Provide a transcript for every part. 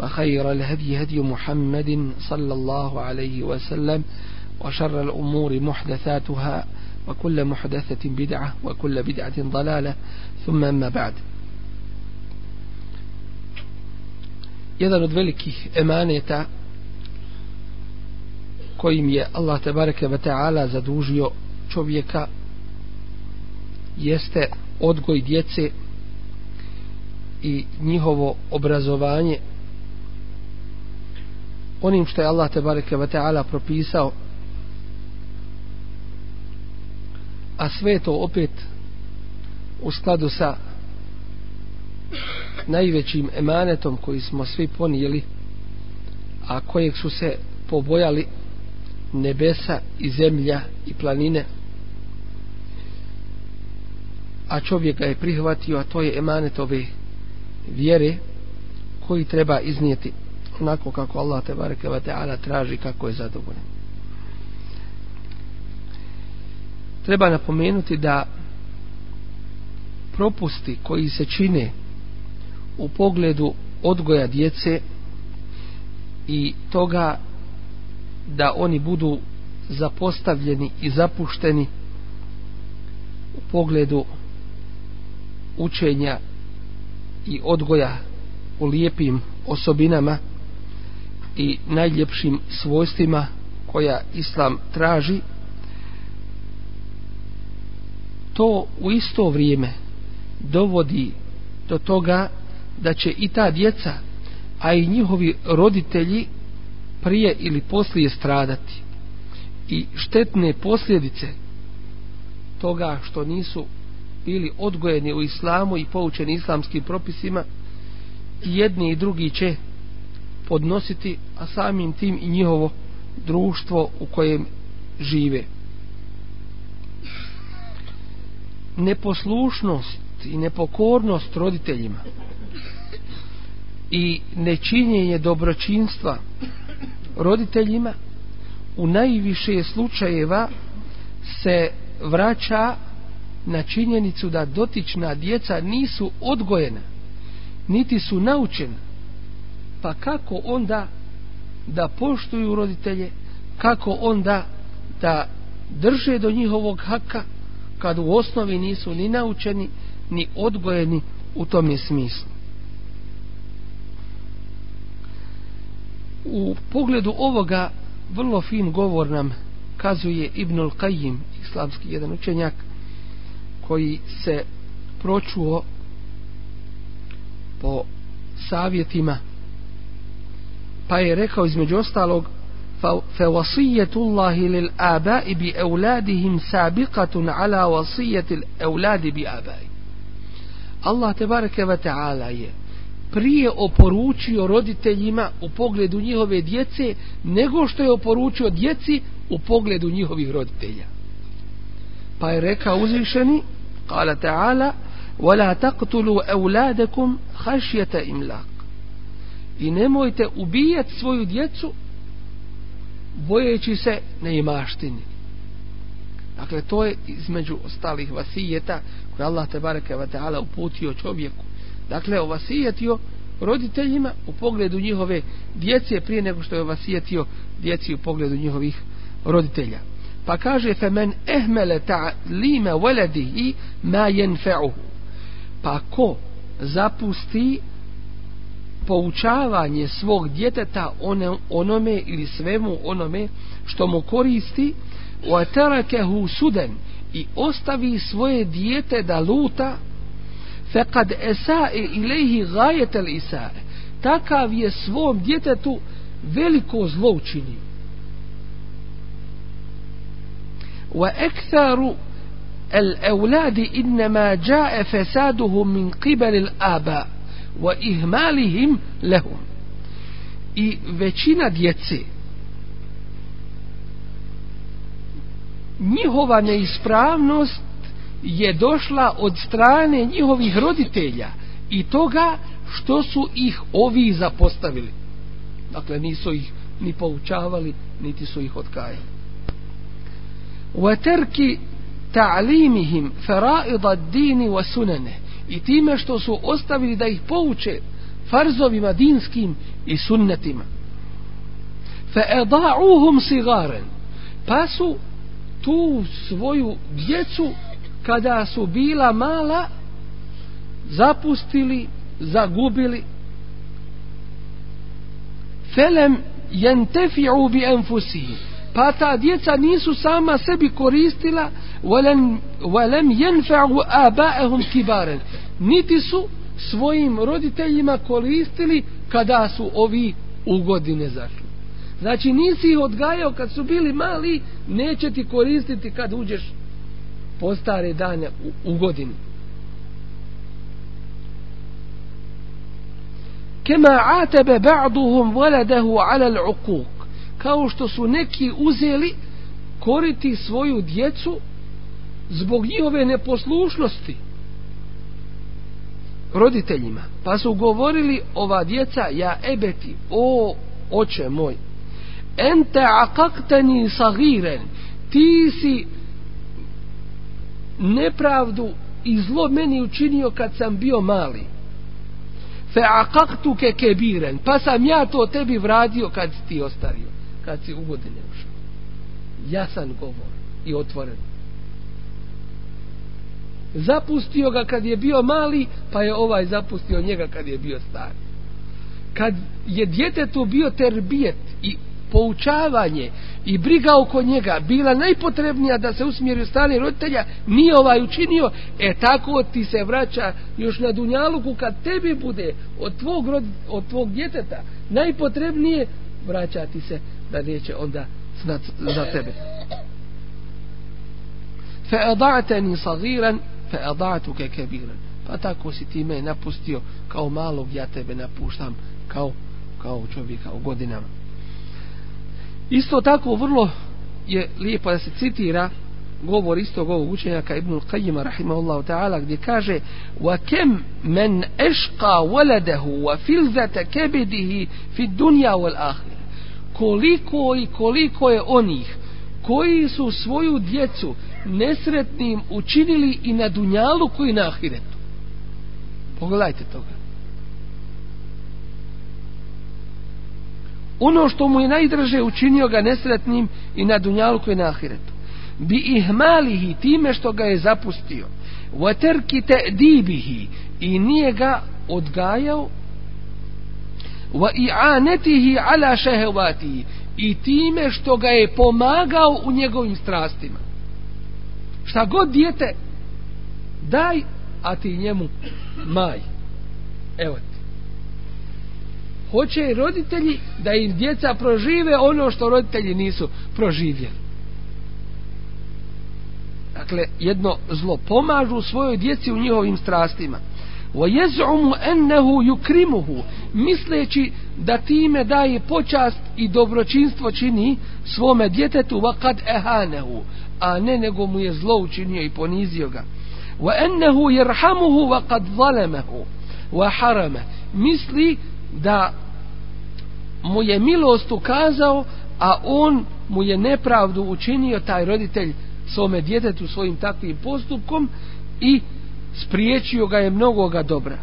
وخير الهدي هدي محمد صلى الله عليه وسلم وشر الأمور محدثاتها وكل محدثة بدعة وكل بدعة ضلالة ثم أما بعد jedan od velikih emaneta kojim je Allah tebareke ve taala zadužio čovjeka jeste odgoj djece i njihovo obrazovanje onim što je Allah tebareke ve taala propisao. A sve to opet u skladu sa najvećim emanetom koji smo svi ponijeli a kojeg su se pobojali nebesa i zemlja i planine. A čovjek ga je prihvatio a to je emanet ove vjere koji treba iznijeti onako kako Allah te bareke ve taala traži kako je zadovoljan. Treba napomenuti da propusti koji se čine u pogledu odgoja djece i toga da oni budu zapostavljeni i zapušteni u pogledu učenja i odgoja u lijepim osobinama i najljepšim svojstvima koja islam traži. To u isto vrijeme dovodi do toga da će i ta djeca a i njihovi roditelji prije ili poslije stradati. I štetne posljedice toga što nisu bili odgojeni u islamu i poučeni islamskim propisima jedni i drugi će podnositi a samim tim i njihovo društvo u kojem žive. Neposlušnost i nepokornost roditeljima i nečinjenje dobročinstva roditeljima u najviše slučajeva se vraća na činjenicu da dotična djeca nisu odgojena niti su naučena pa kako onda da poštuju roditelje? Kako onda da drže do njihovog haka kad u osnovi nisu ni naučeni ni odgojeni u tom smislu? U pogledu ovoga vrlo fin govor nam kazuje Ibnul Qayyim, islamski jedan učenjak koji se pročuo po savjetima pa je rekao između ostalog فوصية الله للآباء بأولادهم سابقة على وصية الأولاد بآبائهم الله تبارك وتعالى prije oporučio roditeljima u pogledu njihove djece nego što je oporučio djeci u pogledu njihovih roditelja. Pa je rekao uzvišeni, kala ta'ala, وَلَا تَقْتُلُوا أَوْلَادَكُمْ خَشْيَةَ إِمْلَاقِ I nemojte ubijati svoju djecu bojeći se neimaštini. Dakle, to je između ostalih vasijeta koje Allah te bareke ve taala uputio čovjeku Dakle, ovasijetio roditeljima u pogledu njihove djece prije nego što je ovasijetio djeci u pogledu njihovih roditelja. Pa kaže femen ehmele ta'lime veledihi ma jenfe'uhu. Pa ko zapusti poučavanje svog djeteta one, onome ili svemu onome što mu koristi u atarakehu suden i ostavi svoje dijete da luta fekad esae ilehi gajet el isae takav je svom djetetu veliko zlo učinio. wa ektharu el euladi innama jae fesaduhum min qibel il aba wa ihmalihim lehum i većina djece njihova neispravnost je došla od strane njihovih roditelja i toga što su ih ovi zapostavili. Dakle, nisu ih ni poučavali, niti su ih odkajali. وَتَرْكِ تَعْلِيمِهِمْ فَرَائِضَ الدِّينِ وَسُنَنَهِ I time što su ostavili da ih pouče farzovima dinskim i sunnetima. فَأَضَاعُوهُمْ صِغَارًا Pa su tu svoju djecu kada su bila mala zapustili, zagubili felem jentefi'u bi enfusihim pa ta djeca nisu sama sebi koristila ولم, ولم ينفعوا آباءهم كبارا niti su svojim roditeljima koristili kada su ovi u godine zašli. Znači nisi ih odgajao kad su bili mali neće ti koristiti kad uđeš po stare dane u, u godini kema atebe ba'duhum waladahu ala l'uquq. Kao što su neki uzeli koriti svoju djecu zbog njihove neposlušnosti. Roditeljima pa su govorili ova djeca ja ebeti o oče moj ente akakteni sagiren ti si nepravdu i zlo meni učinio kad sam bio mali. Fe akaktu ke kebiren pa sam ja to tebi vradio kad si ti ostario kad si u godine ušao. Jasan govor i otvoren zapustio ga kad je bio mali pa je ovaj zapustio njega kad je bio star kad je djetetu bio terbijet i poučavanje i briga oko njega bila najpotrebnija da se usmjeri u strane roditelja, nije ovaj učinio, e tako ti se vraća još na Dunjaluku kad tebi bude od tvog, rod, od tvog djeteta najpotrebnije vraćati se da neće onda znat za tebe. فأضعتني صغيرا fe ada'tuke kebiran. Pa tako si ti me napustio kao malog, ja tebe napuštam kao, kao čovjeka u godinama. Isto tako vrlo je lijepo da se citira govor istog ovog učenjaka Ibn Qayyima rahimahullahu ta'ala gdje kaže wa kem men ešqa waladehu wa filzata kebidihi fi dunja wal ahir koliko i koliko je onih koji su svoju djecu nesretnim učinili i na dunjalu koji na ahiretu. Pogledajte toga. Ono što mu je najdraže učinio ga nesretnim i na dunjalu i na ahiretu. Bi ihmalihi time što ga je zapustio. Vaterki te dibihi i nije ga odgajao. Wa i'anetihi ala šehevatihi i time što ga je pomagao u njegovim strastima šta god dijete daj a ti njemu maj evo ti hoće i roditelji da im djeca prožive ono što roditelji nisu proživjeli. Dakle, jedno zlo pomažu svojoj djeci u njihovim strastima. Wa yaz'umu annahu yukrimuhu misleći da time daje počast i dobročinstvo čini svome djetetu wa kad ehanahu a ne nego mu je zlo učinio i ponizio ga wa ennehu jerhamuhu wa kad zalamahu wa harama misli da mu je milost ukazao, a on mu je nepravdu učinio taj roditelj svome djetetu svojim takvim postupkom i spriječio ga je mnogoga dobra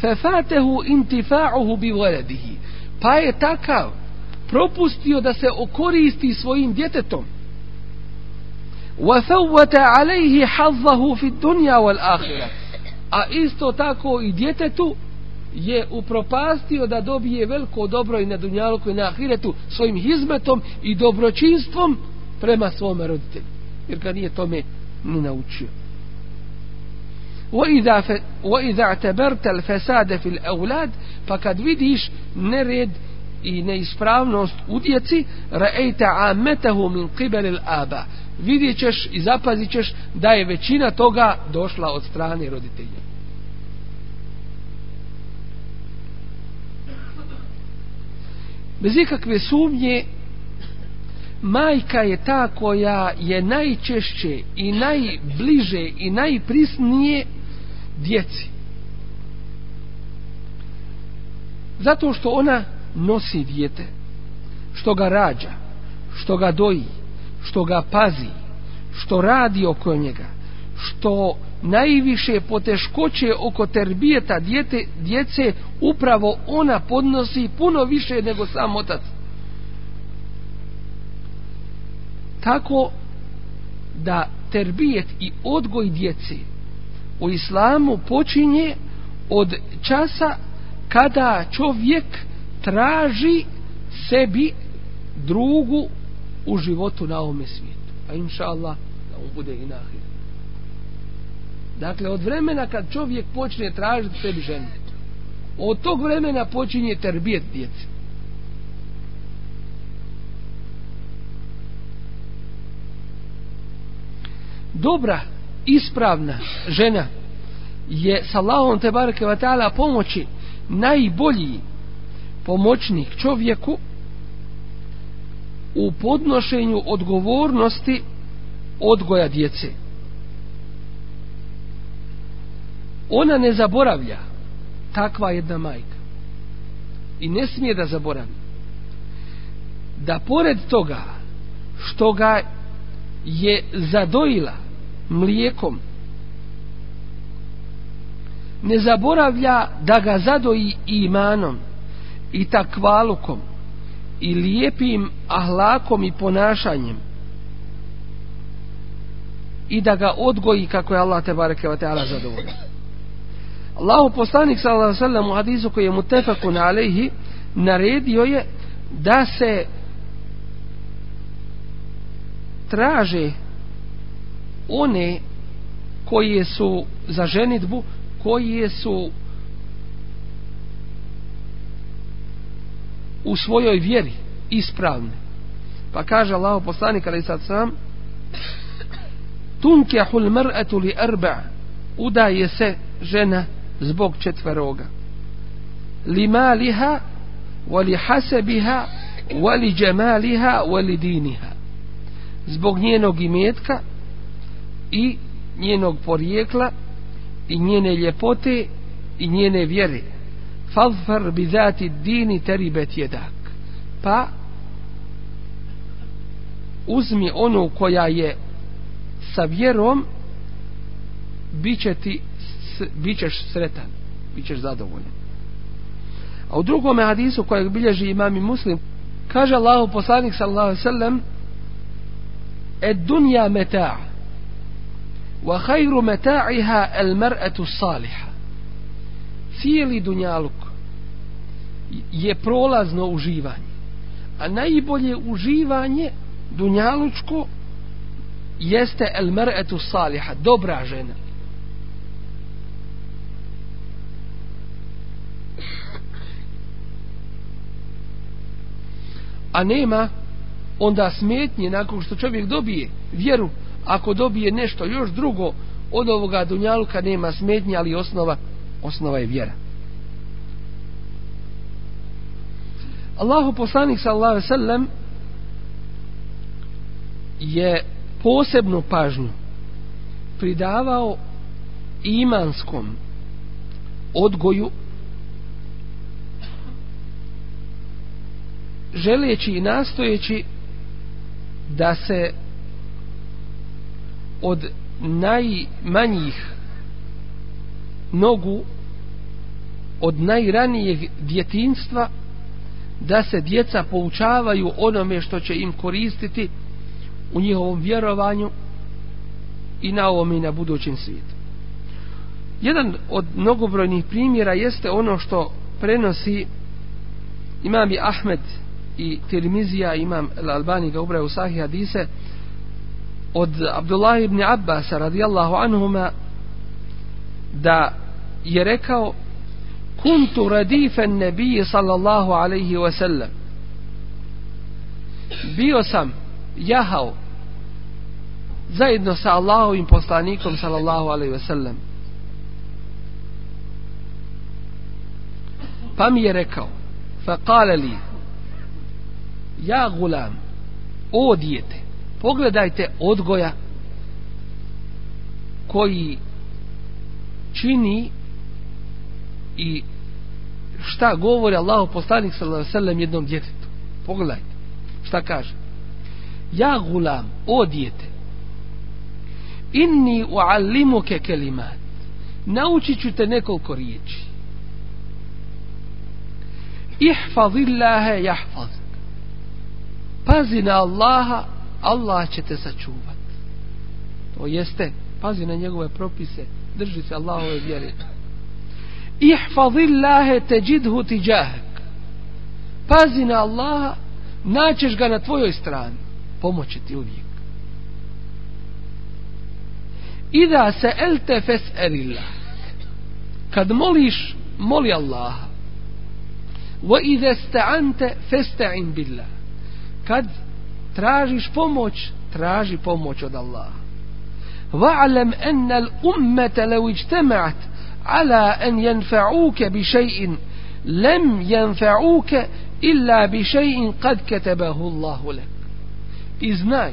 Fefatehu intifa'uhu bi voledihi. Pa je takav propustio da se okoristi svojim djetetom. وَفَوَّتَ عَلَيْهِ حَظَّهُ فِي الدُّنْيَا وَالْآخِرَةِ A isto tako i djetetu je upropastio da dobije veliko dobro i na dunjalku i na ahiretu svojim hizmetom i dobročinstvom prema svom roditelju. Jer ga nije tome ni naučio. وَإِذَا اعْتَبَرْتَ الْفَسَادَ فِي الْأَوْلَادِ Pa kad vidiš nered i neispravnost u djeci, رَأَيْتَ عَامَّتَهُ مِنْ قِبَلِ الْآبَ Vidjet ćeš i zapazit ćeš da je većina toga došla od strane roditelja. bez ikakve sumnje majka je ta koja je najčešće i najbliže i najprisnije djeci zato što ona nosi dijete što ga rađa što ga doji što ga pazi što radi oko njega što najviše poteškoće oko terbijeta djete, djece upravo ona podnosi puno više nego sam otac. Tako da terbijet i odgoj djece u islamu počinje od časa kada čovjek traži sebi drugu u životu na ovome svijetu. A inša Allah, da on bude i nahir. Dakle, od vremena kad čovjek počne tražiti sebi ženu, od tog vremena počinje terbijet djece. Dobra, ispravna žena je sa Allahom te barake wa ta'ala pomoći najbolji pomoćnik čovjeku u podnošenju odgovornosti odgoja djece. ona ne zaboravlja takva jedna majka i ne smije da zaboravi da pored toga što ga je zadojila mlijekom. Ne zaboravlja da ga zadoji imanom i takvalukom i lijepim ahlakom i ponašanjem. I da ga odgoji kako je Allah te bareke ve taala zadovoljan. Allahu poslanik sallallahu alejhi ve sellem u hadisu koji je mutafakun alejhi naredio je da se traže one koji su za ženitbu koji su u svojoj vjeri ispravne. Pa kaže Allah poslanik ali sad sam tunkehul mar'atu li arba' udaje se žena zbog četveroga. Li maliha wali hasabiha wali jamaliha wali diniha. Zbog njenog imetka i njenog porijekla i njene ljepote i njene vjere. Fadfar bi zati dini teribet jedak. Pa uzmi onu koja je sa vjerom bit će ti bit ćeš sretan, bit ćeš zadovoljan. A u drugom hadisu kojeg bilježi imam i muslim, kaže Allahu poslanik sallallahu alaihi sallam, ed dunja meta' wa متاعها المرأة الصالحة mar'atu. Cijeli dunjaluk je prolazno uživanje. A najbolje uživanje dunjalučko jeste el mar'atu saliha, dobra žena. a nema onda smetnje nakon što čovjek dobije vjeru ako dobije nešto još drugo od ovoga dunjaluka nema smetnje ali osnova osnova je vjera. Allahu poslanik sallallahu alejhi ve sellem je posebnu pažnju pridavao imanskom odgoju želeći i nastojeći da se od najmanjih nogu od najranijeg djetinstva da se djeca poučavaju onome što će im koristiti u njihovom vjerovanju i na ovom i na budućem svijetu. Jedan od mnogobrojnih primjera jeste ono što prenosi imam i Ahmed i Tirmizija imam Al-Albani ga ubraje u sahih hadise od Abdullah ibn Abbas radijallahu anhuma da je rekao kuntu radifen nebiji sallallahu alaihi wa sallam. Bio sam jahao zajedno sa Allahovim poslanikom sallallahu alaihi wa sallam. Pa mi je rekao fa kale li ja gulam o dijete pogledajte odgoja koji čini i šta govori Allahu poslanik sallallahu alejhi ve sellem jednom djetetu. Pogledajte šta kaže. Ja gulam o dijete inni uallimuke kelimat naučit ću te nekoliko riječi. Ihfazillaha yahfazuk. pazi na Allaha Allah će te sačuvat to jeste pazi na njegove propise drži se Allahove vjere ihfazillahe teđidhu tiđahek pazi na Allaha naćeš ga na tvojoj strani Pomoće ti uvijek Ida se elte fes. Kad moliš, moli Allaha. Wa ide sta'ante festa'in billah. Kad tražiš pomoć, traži pomoć od Allaha. Wa'lam anna al-ummata law ijtama'at ala an yanfa'uka bi shay'in lam yanfa'uka illa bi shay'in qad katabahu Allahu lak. Iznaj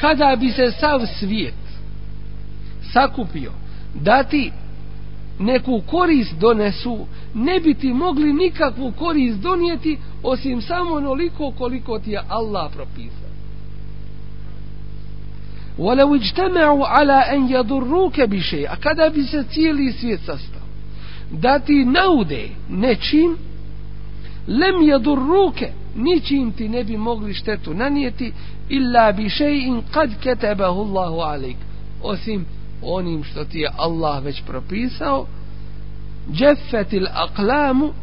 kada bi se sav svijet sakupio da ti neku korist donesu, ne bi ti mogli nikakvu korist donijeti osim samo onoliko koliko ti je Allah propisao. وَلَوْ اجْتَمَعُوا عَلَىٰ أَنْ يَضُرُّوكَ بِشَيْءٍ A kada bi se cijeli svijet sastao, da ti naude nečim, lem yadurruke ničim ti ne bi mogli štetu nanijeti illa bi shay'in qad katabahu Allahu alayk osim onim što ti je Allah već propisao džefetil aklamu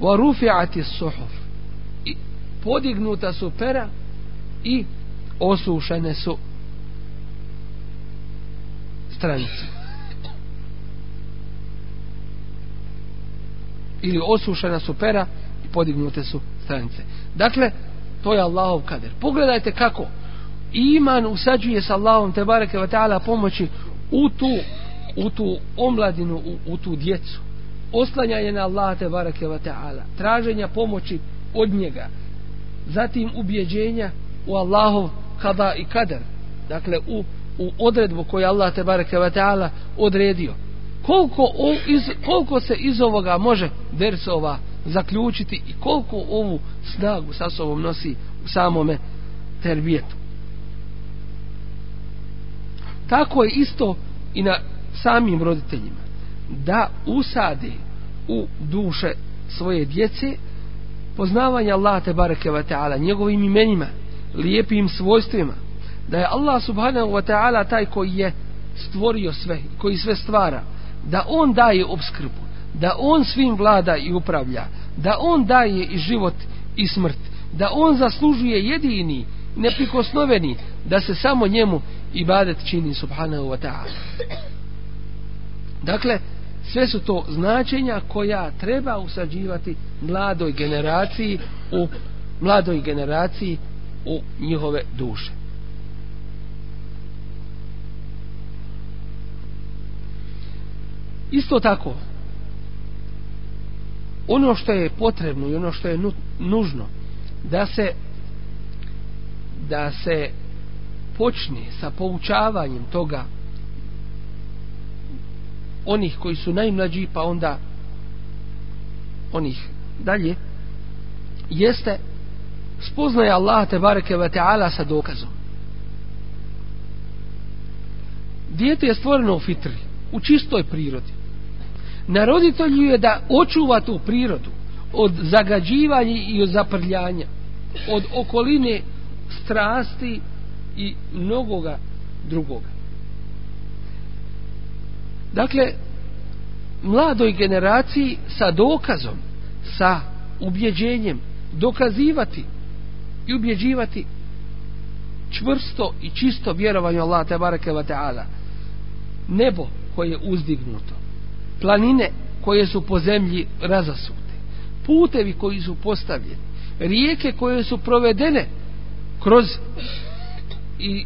wa rufi'ati suhuf I podignuta su pera i osušene su stranice. Ili osušena su pera i podignute su stranice. Dakle to je Allahov kader. Pogledajte kako iman usađuje sa Allahom te bareke ve taala pomoći u tu u tu omladinu u, u tu djecu. Oslanjanje na Allaha te bareke ve taala traženja pomoći od njega zatim ubjeđenja u Allahov kada i kader. Dakle u u odredbu koju Allah te bareke ve taala odredio. Koliko o, iz, koliko se iz ovoga može dersova zaključiti i koliko ovu snagu sa sobom nosi u samome terbijetu. Tako je isto i na samim roditeljima. Da usade u duše svoje djece poznavanje Allah te bareke ve taala njegovim imenima lijepim svojstvima da je Allah subhanahu wa ta'ala taj koji je stvorio sve koji sve stvara da on daje obskrbu da on svim vlada i upravlja da on daje i život i smrt da on zaslužuje jedini neprikosnoveni da se samo njemu ibadet čini subhanahu wa ta'ala. Dakle, sve su to značenja koja treba usađivati mladoj generaciji u mladoj generaciji u njihove duše. Isto tako, ono što je potrebno i ono što je nužno, da se da se počne sa poučavanjem toga onih koji su najmlađi pa onda onih dalje jeste spoznaje Allah te bareke ve taala sa dokazom dijete je stvoreno u fitri u čistoj prirodi na roditelju je da očuva tu prirodu od zagađivanja i od zaprljanja od okoline strasti i mnogoga drugoga. Dakle, mladoj generaciji sa dokazom, sa ubjeđenjem, dokazivati i ubjeđivati čvrsto i čisto vjerovanje Allah te bareke ve taala. Nebo koje je uzdignuto, planine koje su po zemlji razasute, putevi koji su postavljeni, rijeke koje su provedene kroz i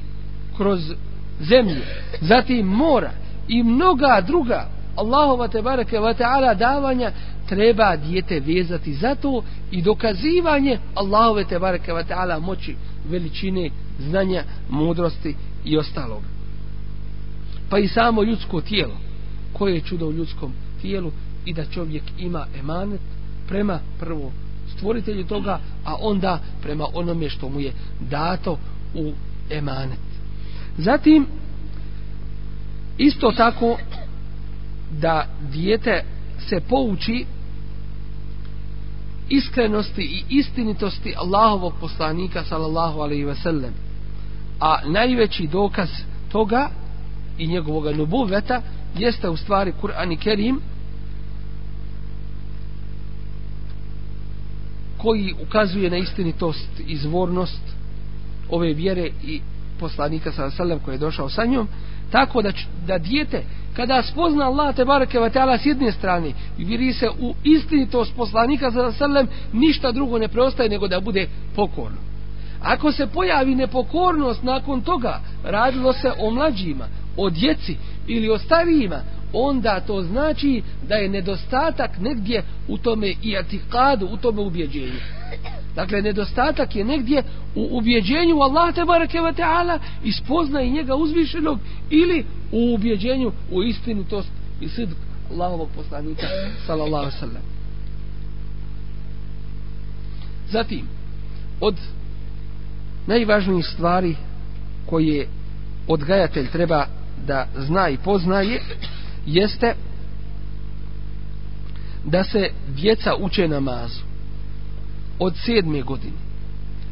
kroz zemlju, zatim mora i mnoga druga Allahova te bareke ve taala davanja treba dijete vezati za to i dokazivanje Allahove te bareke ve taala moći veličine znanja mudrosti i ostalog. Pa i samo ljudsko tijelo. Koje je čudo u ljudskom tijelu i da čovjek ima emanet prema prvo stvoritelju toga a onda prema onome što mu je dato u emanet. Zatim isto tako da dijete se pouči iskrenosti i istinitosti Allahovog poslanika sallallahu alaihi ve sellem. A najveći dokaz toga i njegovog nubuveta jeste u stvari Kur'an i Kerim koji ukazuje na istinitost i izvornost ove vjere i poslanika sallallahu alaihi ve sellem koji je došao sa njom. Tako da, da dijete kada spozna Allah te bareke ve taala s jedne strane i vidi se u istinitost poslanika za sallam ništa drugo ne preostaje nego da bude pokorno ako se pojavi nepokornost nakon toga radilo se o mlađima o djeci ili o starijima onda to znači da je nedostatak negdje u tome i atikadu, u tome ubjeđenju. Dakle, nedostatak je negdje u ubjeđenju Allah te barake wa ta'ala i spozna i njega uzvišenog ili u ubjeđenju u istinitost i sidk Allahovog poslanika sallallahu sallam. Zatim, od najvažnijih stvari koje odgajatelj treba da zna i poznaje jeste da se djeca uče namazu od sedme godine.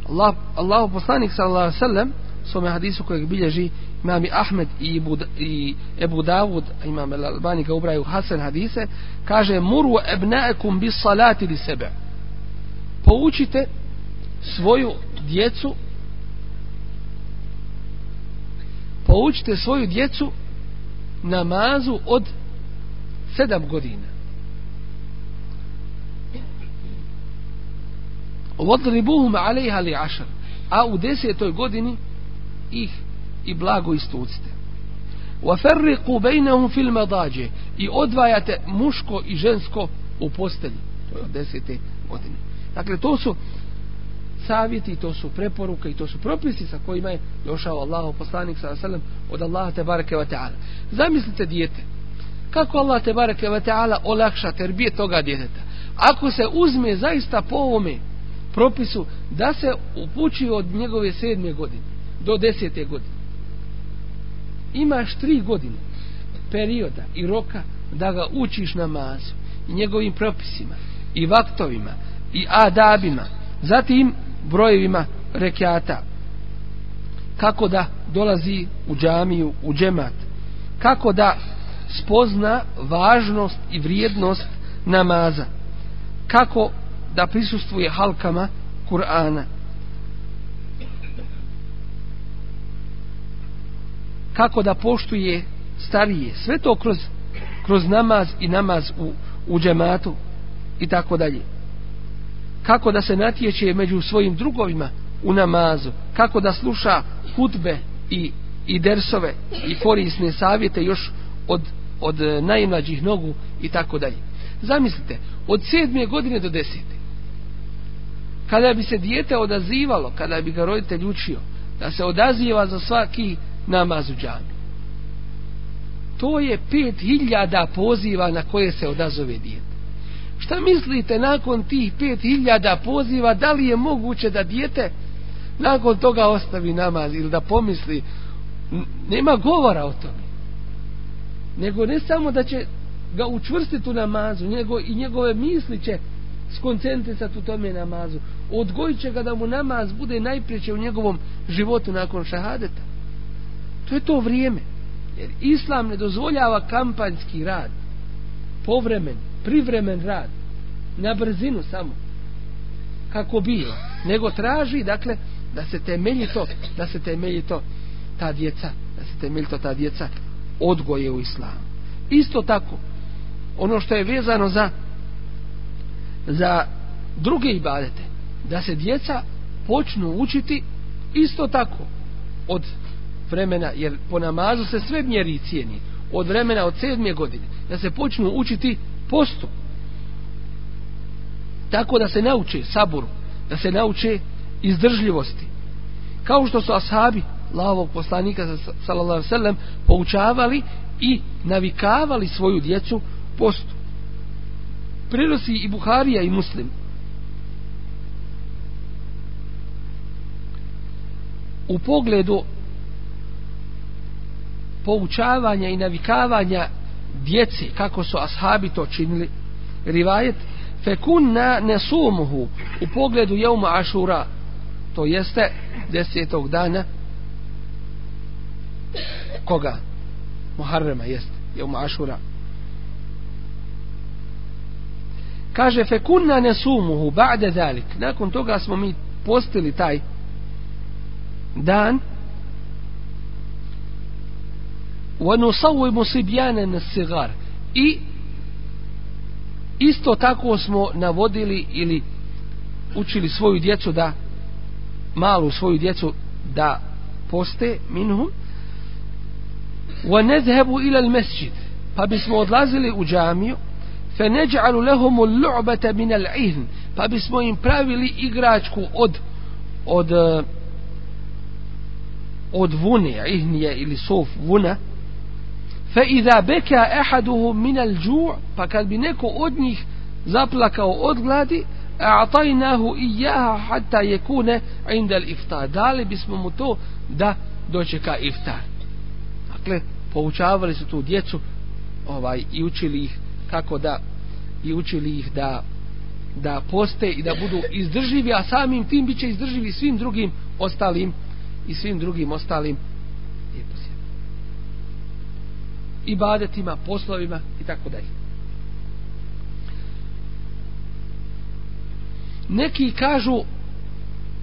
Allah, Allah poslanik sallallahu sallam s hadisu kojeg bilježi imam Ahmed i, Bud, i Ebu Davud imam Al-Albani ga ubraju Hasan hadise kaže muru ebnaekum bis salati li sebe. Poučite svoju djecu poučite svoju djecu namazu od sedam godina. Vodribuhum alejha li ašar. A u desetoj godini ih i blago istucite wafarriqu bainahum fil madaji i odvajate muško i žensko u postelji to je od desete godine dakle to su savjeti, to su preporuke i to su propisi sa kojima je došao Allahu poslanik sa sallam od Allaha te bareke ve taala. Zamislite dijete. Kako Allah te bareke ve taala olakša terbije toga djeteta. Ako se uzme zaista po ovome propisu da se upući od njegove sedme godine do desete godine. Imaš tri godine perioda i roka da ga učiš namazu i njegovim propisima i vaktovima i adabima. Zatim brojevima rekiata. Kako da dolazi u džamiju, u džemat. Kako da spozna važnost i vrijednost namaza. Kako da prisustvuje halkama Kur'ana. Kako da poštuje starije. Sve to kroz, kroz namaz i namaz u, u džematu i tako dalje. Kako da se natječe među svojim drugovima u namazu, kako da sluša hutbe i, i dersove i korisne savjete još od, od eh, najmlađih nogu i tako dalje. Zamislite, od sedme godine do desete, kada bi se dijete odazivalo, kada bi ga roditelj učio, da se odaziva za svaki namaz u džami. To je pet hiljada poziva na koje se odazove dijete. Šta mislite nakon tih pet hiljada poziva, da li je moguće da dijete nakon toga ostavi namaz ili da pomisli, nema govora o tome. Nego ne samo da će ga učvrstiti u namazu, nego i njegove misli će skoncentrisati u tome namazu. Odgojit će ga da mu namaz bude najprijeće u njegovom životu nakon šahadeta. To je to vrijeme. Jer islam ne dozvoljava kampanjski rad. Povremen, privremen rad na brzinu samo kako bilo nego traži dakle da se temelji to da se temelji to ta djeca da se temelji to ta djeca odgoje u islamu isto tako ono što je vezano za za druge ibadete da se djeca počnu učiti isto tako od vremena jer po namazu se sve mjeri i cijeni. Od vremena od sedmije godine da se počnu učiti postu tako da se nauče saburu da se nauče izdržljivosti. Kao što su ashabi lavog poslanika sallallahu alejhi ve sellem poučavali i navikavali svoju djecu postu. Prenosi i Buharija i Muslim. U pogledu poučavanja i navikavanja djeci kako su ashabi to činili. Rivajet fekunna nesumuhu u pogledu jeuma ašura to jeste desetog dana koga? Muharrema jeste jeuma ašura. Kaže fekunna nesumuhu ba'de zalik nakon toga smo mi postili taj dan ونصوم صبيانا الصغار i isto tako smo navodili ili učili svoju djecu da malu svoju djecu da poste minhum wa nadhhabu ila al-masjid pa bismo odlazili u džamiju fa naj'alu lahum al-lu'bata min al-'ihn pa bismo im pravili igračku od od od vune ihnije ili sof vuna fa iza beka ahaduhum min al-ju' pa kad bi neko od njih zaplakao od gladi a'tajnahu iyaha hatta yakuna 'inda al-iftar dali bismo mu to da dočeka iftar. Dakle poučavali su tu djecu ovaj i učili ih kako da i učili ih da da poste i da budu izdrživi a samim tim biće izdrživi svim drugim ostalim i svim drugim ostalim ibadetima, poslovima i tako dalje. Neki kažu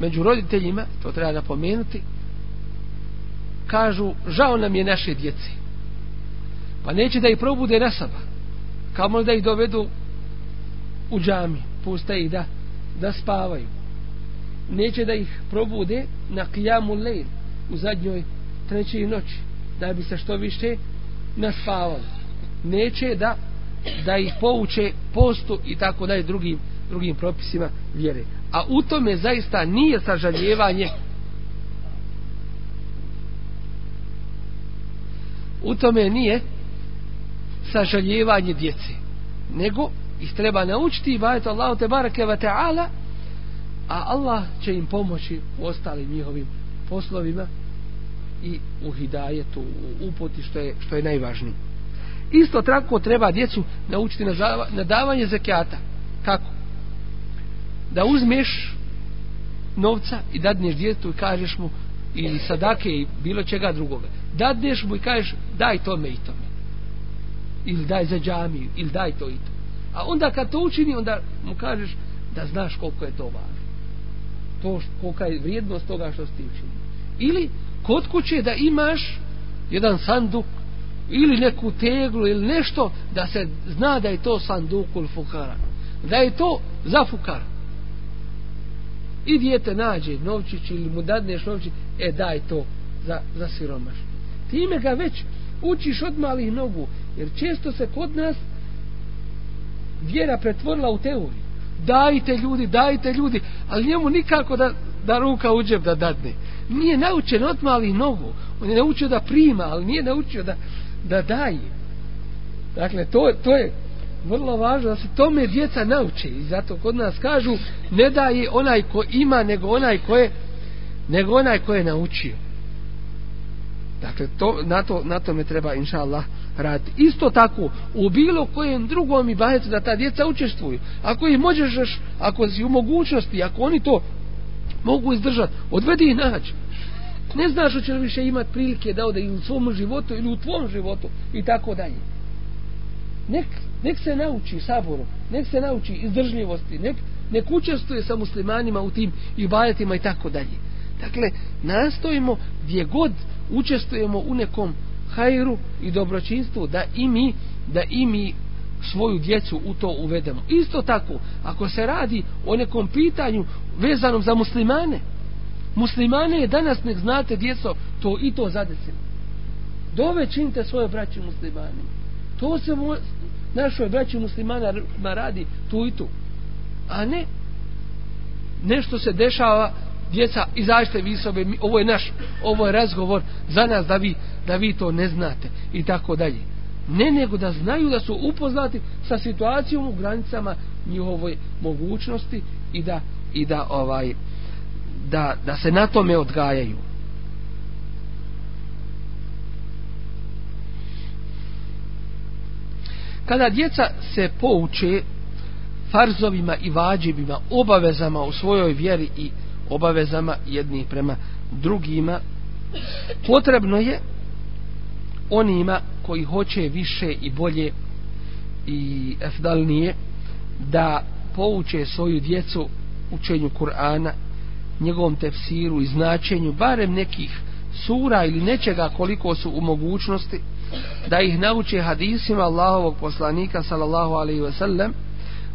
među roditeljima, to treba napomenuti, kažu žao nam je naše djeci. Pa neće da ih probude na Kamo da ih dovedu u džami, puste ih da, da spavaju. Neće da ih probude na kijamu lejn u zadnjoj trećoj noći. Da bi se što više naspavali. Neće da da ih pouče postu i tako dalje drugim, drugim propisima vjere. A u tome zaista nije sažaljevanje u tome nije sažaljevanje djece nego ih treba naučiti i baviti Allahu te barake wa ta'ala a Allah će im pomoći u ostalim njihovim poslovima i u hidajetu, u upoti što je, što je najvažnije. Isto tako treba djecu naučiti na, zava, na davanje zekijata. Kako? Da uzmeš novca i dadneš djetu i kažeš mu ili sadake i bilo čega drugoga. Dadneš mu i kažeš daj tome i tome. Ili daj za džamiju, ili daj to i to. A onda kad to učini, onda mu kažeš da znaš koliko je to važno. To kolika je vrijednost toga što si ti učinio. Ili kod kuće da imaš jedan sanduk ili neku teglu ili nešto da se zna da je to sandukul fukara. Da je to za fukara. I dijete nađe novčić ili mu dadneš novčić e daj to za, za siromaš time ga već učiš od malih nogu jer često se kod nas vjera pretvorila u teoriju. Dajte ljudi, dajte ljudi ali njemu nikako da, da ruka uđe da dadne nije naučen od mali novo. On je naučio da prima, ali nije naučio da, da daje. Dakle, to, to je vrlo važno da se tome djeca nauče. I zato kod nas kažu, ne daje onaj ko ima, nego onaj ko je, nego onaj ko je naučio. Dakle, to, na, to, na tome treba, inša Allah, raditi. Isto tako, u bilo kojem drugom i bajecu da ta djeca učestvuju. Ako ih možeš, ako si u mogućnosti, ako oni to mogu izdržati, odvedi ih naći ne znaš hoće li više imati prilike da ode i u svom životu ili u tvom životu i tako dalje. Nek, nek se nauči saboru, nek se nauči izdržljivosti, nek, nek učestvuje sa muslimanima u tim ibadetima i tako dalje. Dakle, nastojimo gdje god učestvujemo u nekom hajru i dobročinstvu da i mi, da i mi svoju djecu u to uvedemo. Isto tako, ako se radi o nekom pitanju vezanom za muslimane, muslimane je danas nek znate djeco to i to zadesilo dove činite svoje braće muslimani. To se mo, našoj braći muslimana radi tu i tu. A ne nešto se dešava djeca izađite vi sobe ovo je naš ovo je razgovor za nas da vi da vi to ne znate i tako dalje. Ne nego da znaju da su upoznati sa situacijom u granicama njihove mogućnosti i da i da ovaj da, da se na tome odgajaju. Kada djeca se pouče farzovima i vađibima, obavezama u svojoj vjeri i obavezama jedni prema drugima, potrebno je onima koji hoće više i bolje i efdalnije da pouče svoju djecu učenju Kur'ana, njegovom tefsiru i značenju, barem nekih sura ili nečega koliko su u mogućnosti, da ih nauče hadisima Allahovog poslanika sallallahu alaihi ve sellem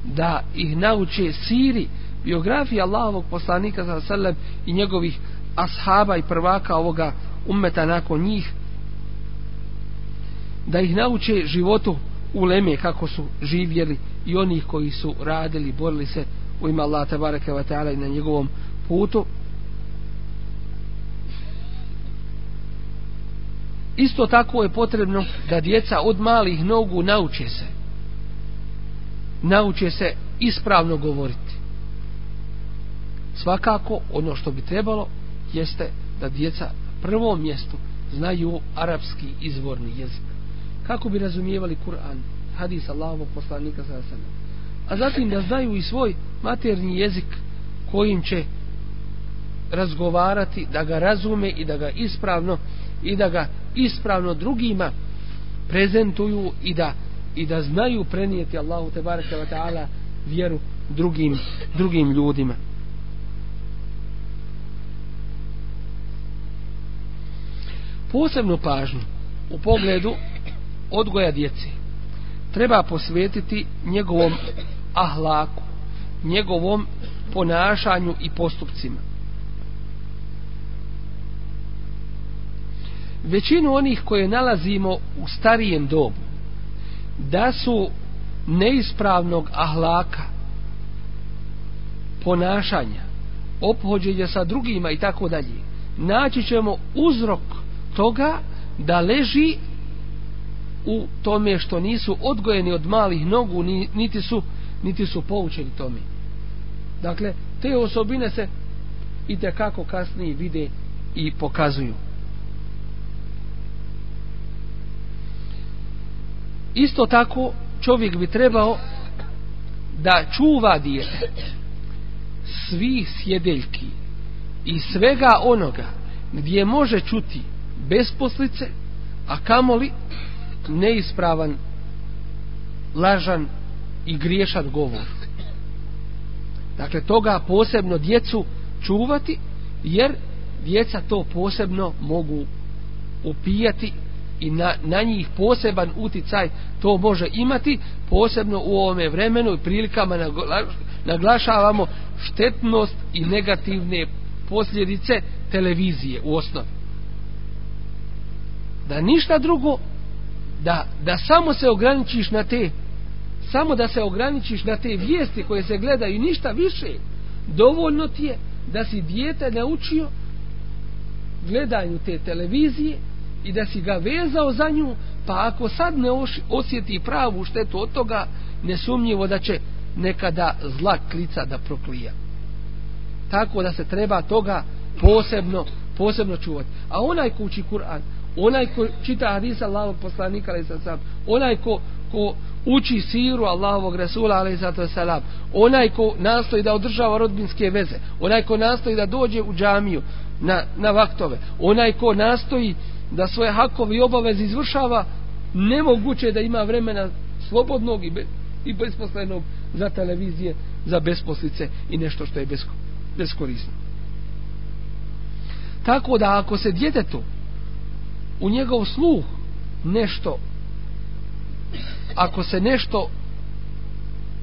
da ih nauče siri biografije Allahovog poslanika sallallahu alaihi ve sellem i njegovih ashaba i prvaka ovoga ummeta nakon njih da ih nauče životu u leme kako su živjeli i onih koji su radili, borili se u ima Allah tabaraka wa ta'ala i na njegovom putu Isto tako je potrebno da djeca od malih nogu nauče se. Nauče se ispravno govoriti. Svakako, ono što bi trebalo, jeste da djeca prvom mjestu znaju arapski izvorni jezik. Kako bi razumijevali Kur'an, hadis Allahovog poslanika sa A zatim da znaju i svoj materni jezik kojim će razgovarati, da ga razume i da ga ispravno i da ga ispravno drugima prezentuju i da i da znaju prenijeti Allahu te bareke ve taala vjeru drugim drugim ljudima. Posebnu pažnju u pogledu odgoja djece treba posvetiti njegovom ahlaku njegovom ponašanju i postupcima. Većinu onih koje nalazimo u starijem dobu da su neispravnog ahlaka ponašanja ophođenja sa drugima i tako dalje naći ćemo uzrok toga da leži u tome što nisu odgojeni od malih nogu niti su niti su poučeni tome. Dakle te osobine se i kako kasnije vide i pokazuju. Isto tako čovjek bi trebao da čuva dijete svih sjedeljki i svega onoga gdje može čuti besposlice a kamoli neispravan lažan i griješan govor. Dakle toga posebno djecu čuvati jer djeca to posebno mogu upijati i na, na njih poseban uticaj to može imati posebno u ovome vremenu i prilikama naglašavamo štetnost i negativne posljedice televizije u osnovi. Da ništa drugo da, da samo se ograničiš na te samo da se ograničiš na te vijesti koje se gledaju i ništa više dovoljno ti je da si dijete naučio gledanju te televizije i da si ga vezao za nju, pa ako sad ne osjeti pravu štetu od toga, nesumnjivo da će nekada zla klica da proklija. Tako da se treba toga posebno, posebno čuvati. A onaj ko uči Kur'an, onaj ko čita hadisa Allahovog poslanika, ali sam onaj ko, ko uči siru Allahovog Resula, ali sam onaj ko nastoji da održava rodbinske veze, onaj ko nastoji da dođe u džamiju na, na vaktove, onaj ko nastoji da svoje hakove i obaveze izvršava, nemoguće da ima vremena slobodnog i, be, i besposlenog za televizije, za besposlice i nešto što je besko, beskorisno. Tako da ako se djetetu u njegov sluh nešto ako se nešto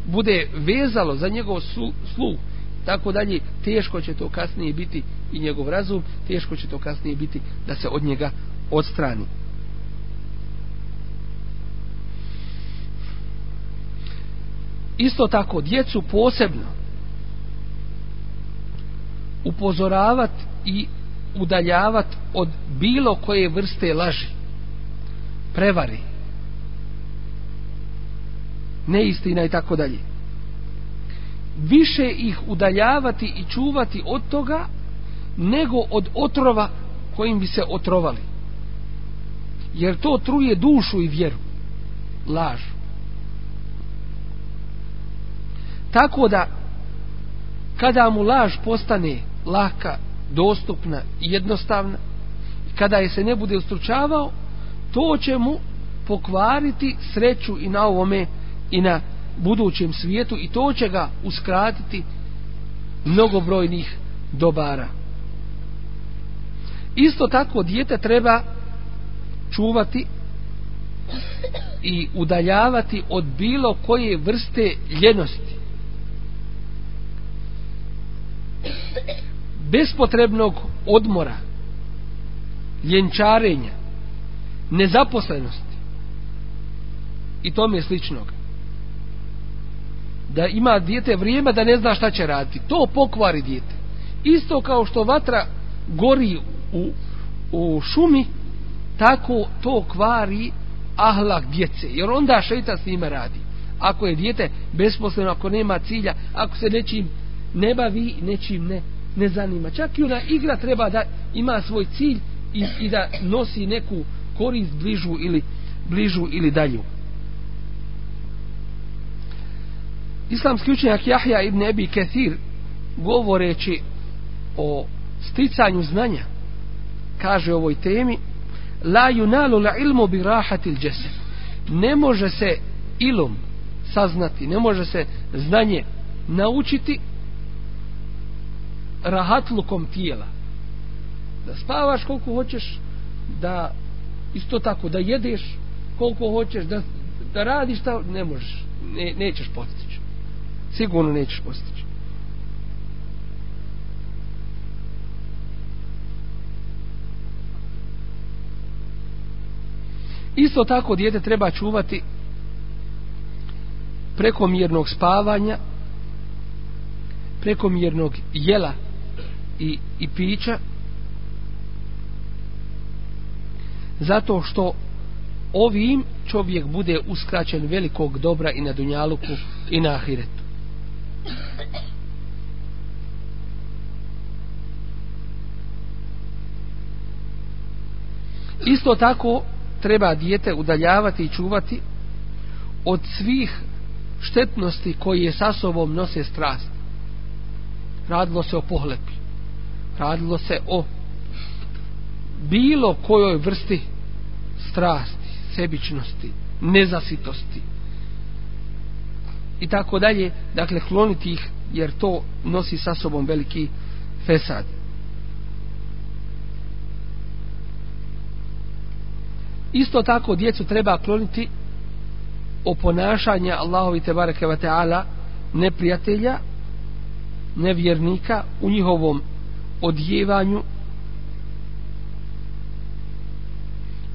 bude vezalo za njegov sluh tako dalje, teško će to kasnije biti i njegov razum, teško će to kasnije biti da se od njega odstrani. Isto tako, djecu posebno upozoravati i udaljavati od bilo koje vrste laži, prevari, neistina i tako dalje. Više ih udaljavati i čuvati od toga nego od otrova kojim bi se otrovali. Jer to truje dušu i vjeru. Laž. Tako da kada mu laž postane laka, dostupna i jednostavna, kada je se ne bude ustručavao, to će mu pokvariti sreću i na ovome i na budućem svijetu i to će ga uskratiti mnogobrojnih dobara. Isto tako dijete treba čuvati i udaljavati od bilo koje vrste ljenosti. Bespotrebnog odmora, ljenčarenja, nezaposlenosti i tome sličnog. Da ima dijete vrijeme da ne zna šta će raditi. To pokvari dijete. Isto kao što vatra gori u, u šumi, tako to kvari ahlak djece. Jer onda šeitan s njima radi. Ako je dijete besposleno, ako nema cilja, ako se nečim ne bavi, nečim ne, ne zanima. Čak i ona igra treba da ima svoj cilj i, i da nosi neku korist bližu ili bližu ili dalju. Islamski učenjak Jahja ibn Ebi Kethir govoreći o sticanju znanja kaže o ovoj temi la yunalu la ilmu bi rahati il ne može se ilom saznati, ne može se znanje naučiti rahatlukom tijela. Da spavaš koliko hoćeš da isto tako da jedeš koliko hoćeš da, da radiš šta ne možeš ne, nećeš postići. Sigurno nećeš postići. Isto tako dijete treba čuvati prekomjernog spavanja, prekomjernog jela i, i pića, zato što ovim čovjek bude uskraćen velikog dobra i na dunjaluku i na ahiretu. Isto tako treba dijete udaljavati i čuvati od svih štetnosti koje sa sobom nose strast. Radilo se o pohlepi. Radilo se o bilo kojoj vrsti strasti, sebičnosti, nezasitosti i tako dalje. Dakle, kloniti ih jer to nosi sa sobom veliki fesad. Isto tako djecu treba kloniti o ponašanja Allahovi te bareke ve taala neprijatelja nevjernika u njihovom odjevanju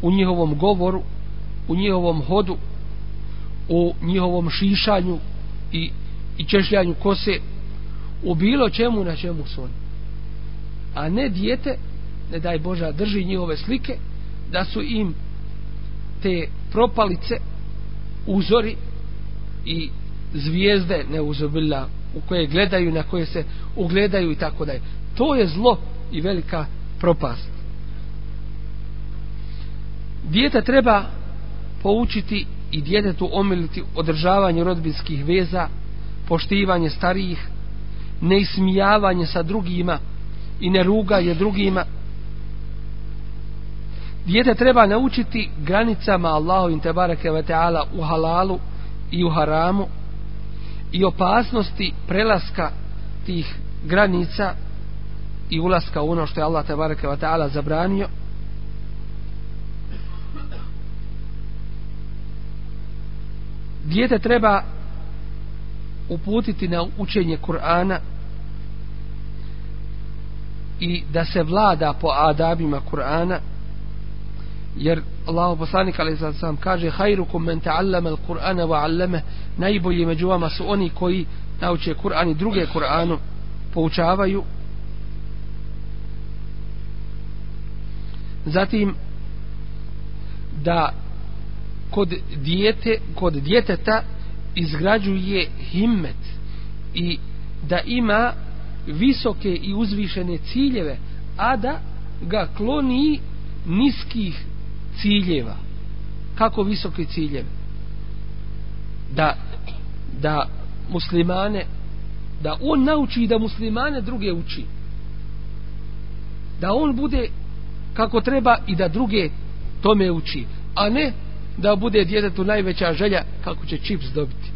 u njihovom govoru u njihovom hodu u njihovom šišanju i, i češljanju kose u bilo čemu na čemu su oni. A ne dijete ne daj Boža drži njihove slike da su im te propalice uzori i zvijezde neuzobila u koje gledaju na koje se ugledaju i tako dalje. To je zlo i velika propast. Dijete treba poučiti i djetetu omiliti održavanje rodbinskih veza poštivanje starijih neismijavanje sa drugima i neruganje drugima Dijete treba naučiti granicama Allahovim tebareke ve taala u halalu i u haramu i opasnosti prelaska tih granica i ulaska u ono što je Allah tebareke ve taala zabranio. Dijete treba uputiti na učenje Kur'ana i da se vlada po adabima Kur'ana jer Allahu poslanik ali salatu sam kaže khairukum men ta'allama al-Qur'ana wa 'allamahu. Najbolji među vama su oni koji nauče Kur'an i druge Kur'anu poučavaju. Zatim da kod dijete kod djeteta izgrađuje himmet i da ima visoke i uzvišene ciljeve a da ga kloni niskih ciljeva. Kako visoki ciljeve da da muslimane da on nauči da muslimane druge uči. Da on bude kako treba i da druge tome uči a ne da bude djetetu najveća želja kako će čips dobiti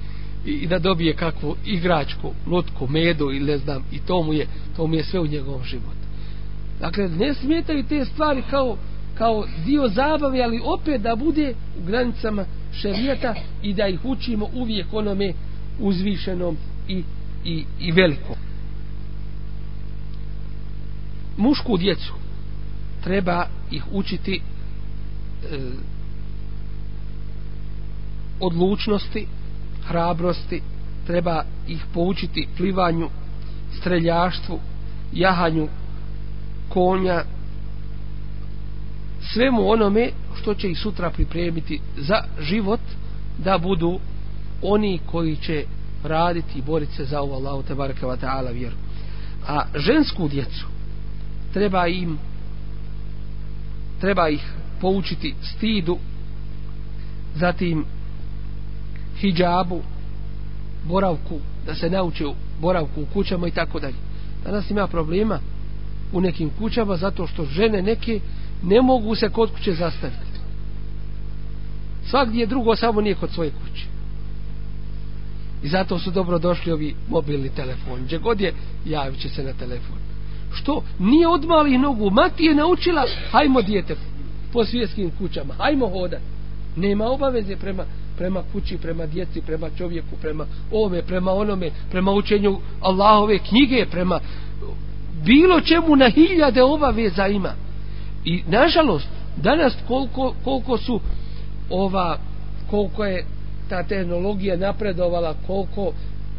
i, i da dobije kakvu igračku, lutku, medu ili ne znam i to mu je, to mu je sve u njegovom životu. Dakle, ne smetaju te stvari kao, kao dio zabave, ali opet da bude u granicama šerijeta i da ih učimo uvijek onome uzvišenom i, i, i velikom. Mušku djecu treba ih učiti e, odlučnosti, hrabrosti, treba ih poučiti plivanju, streljaštvu, jahanju konja, svemu onome što će ih sutra pripremiti za život da budu oni koji će raditi i boriti se za ovu Allahu te baraka wa ta'ala vjeru. A žensku djecu treba im treba ih poučiti stidu zatim hijabu, boravku, da se nauče boravku u kućama i tako dalje. Danas ima problema u nekim kućama zato što žene neke ne mogu se kod kuće zastaviti. Svakdje je drugo, samo nije kod svoje kuće. I zato su dobro došli ovi mobilni telefon. Gdje god je, javit će se na telefon. Što? Nije od malih nogu. Mati je naučila, hajmo dijete po svjetskim kućama, hajmo hoda. Nema obaveze prema prema kući, prema djeci, prema čovjeku, prema ovome, prema onome, prema učenju Allahove knjige, prema bilo čemu na hiljade obaveza ima. I nažalost, danas koliko, koliko su ova, koliko je ta tehnologija napredovala, koliko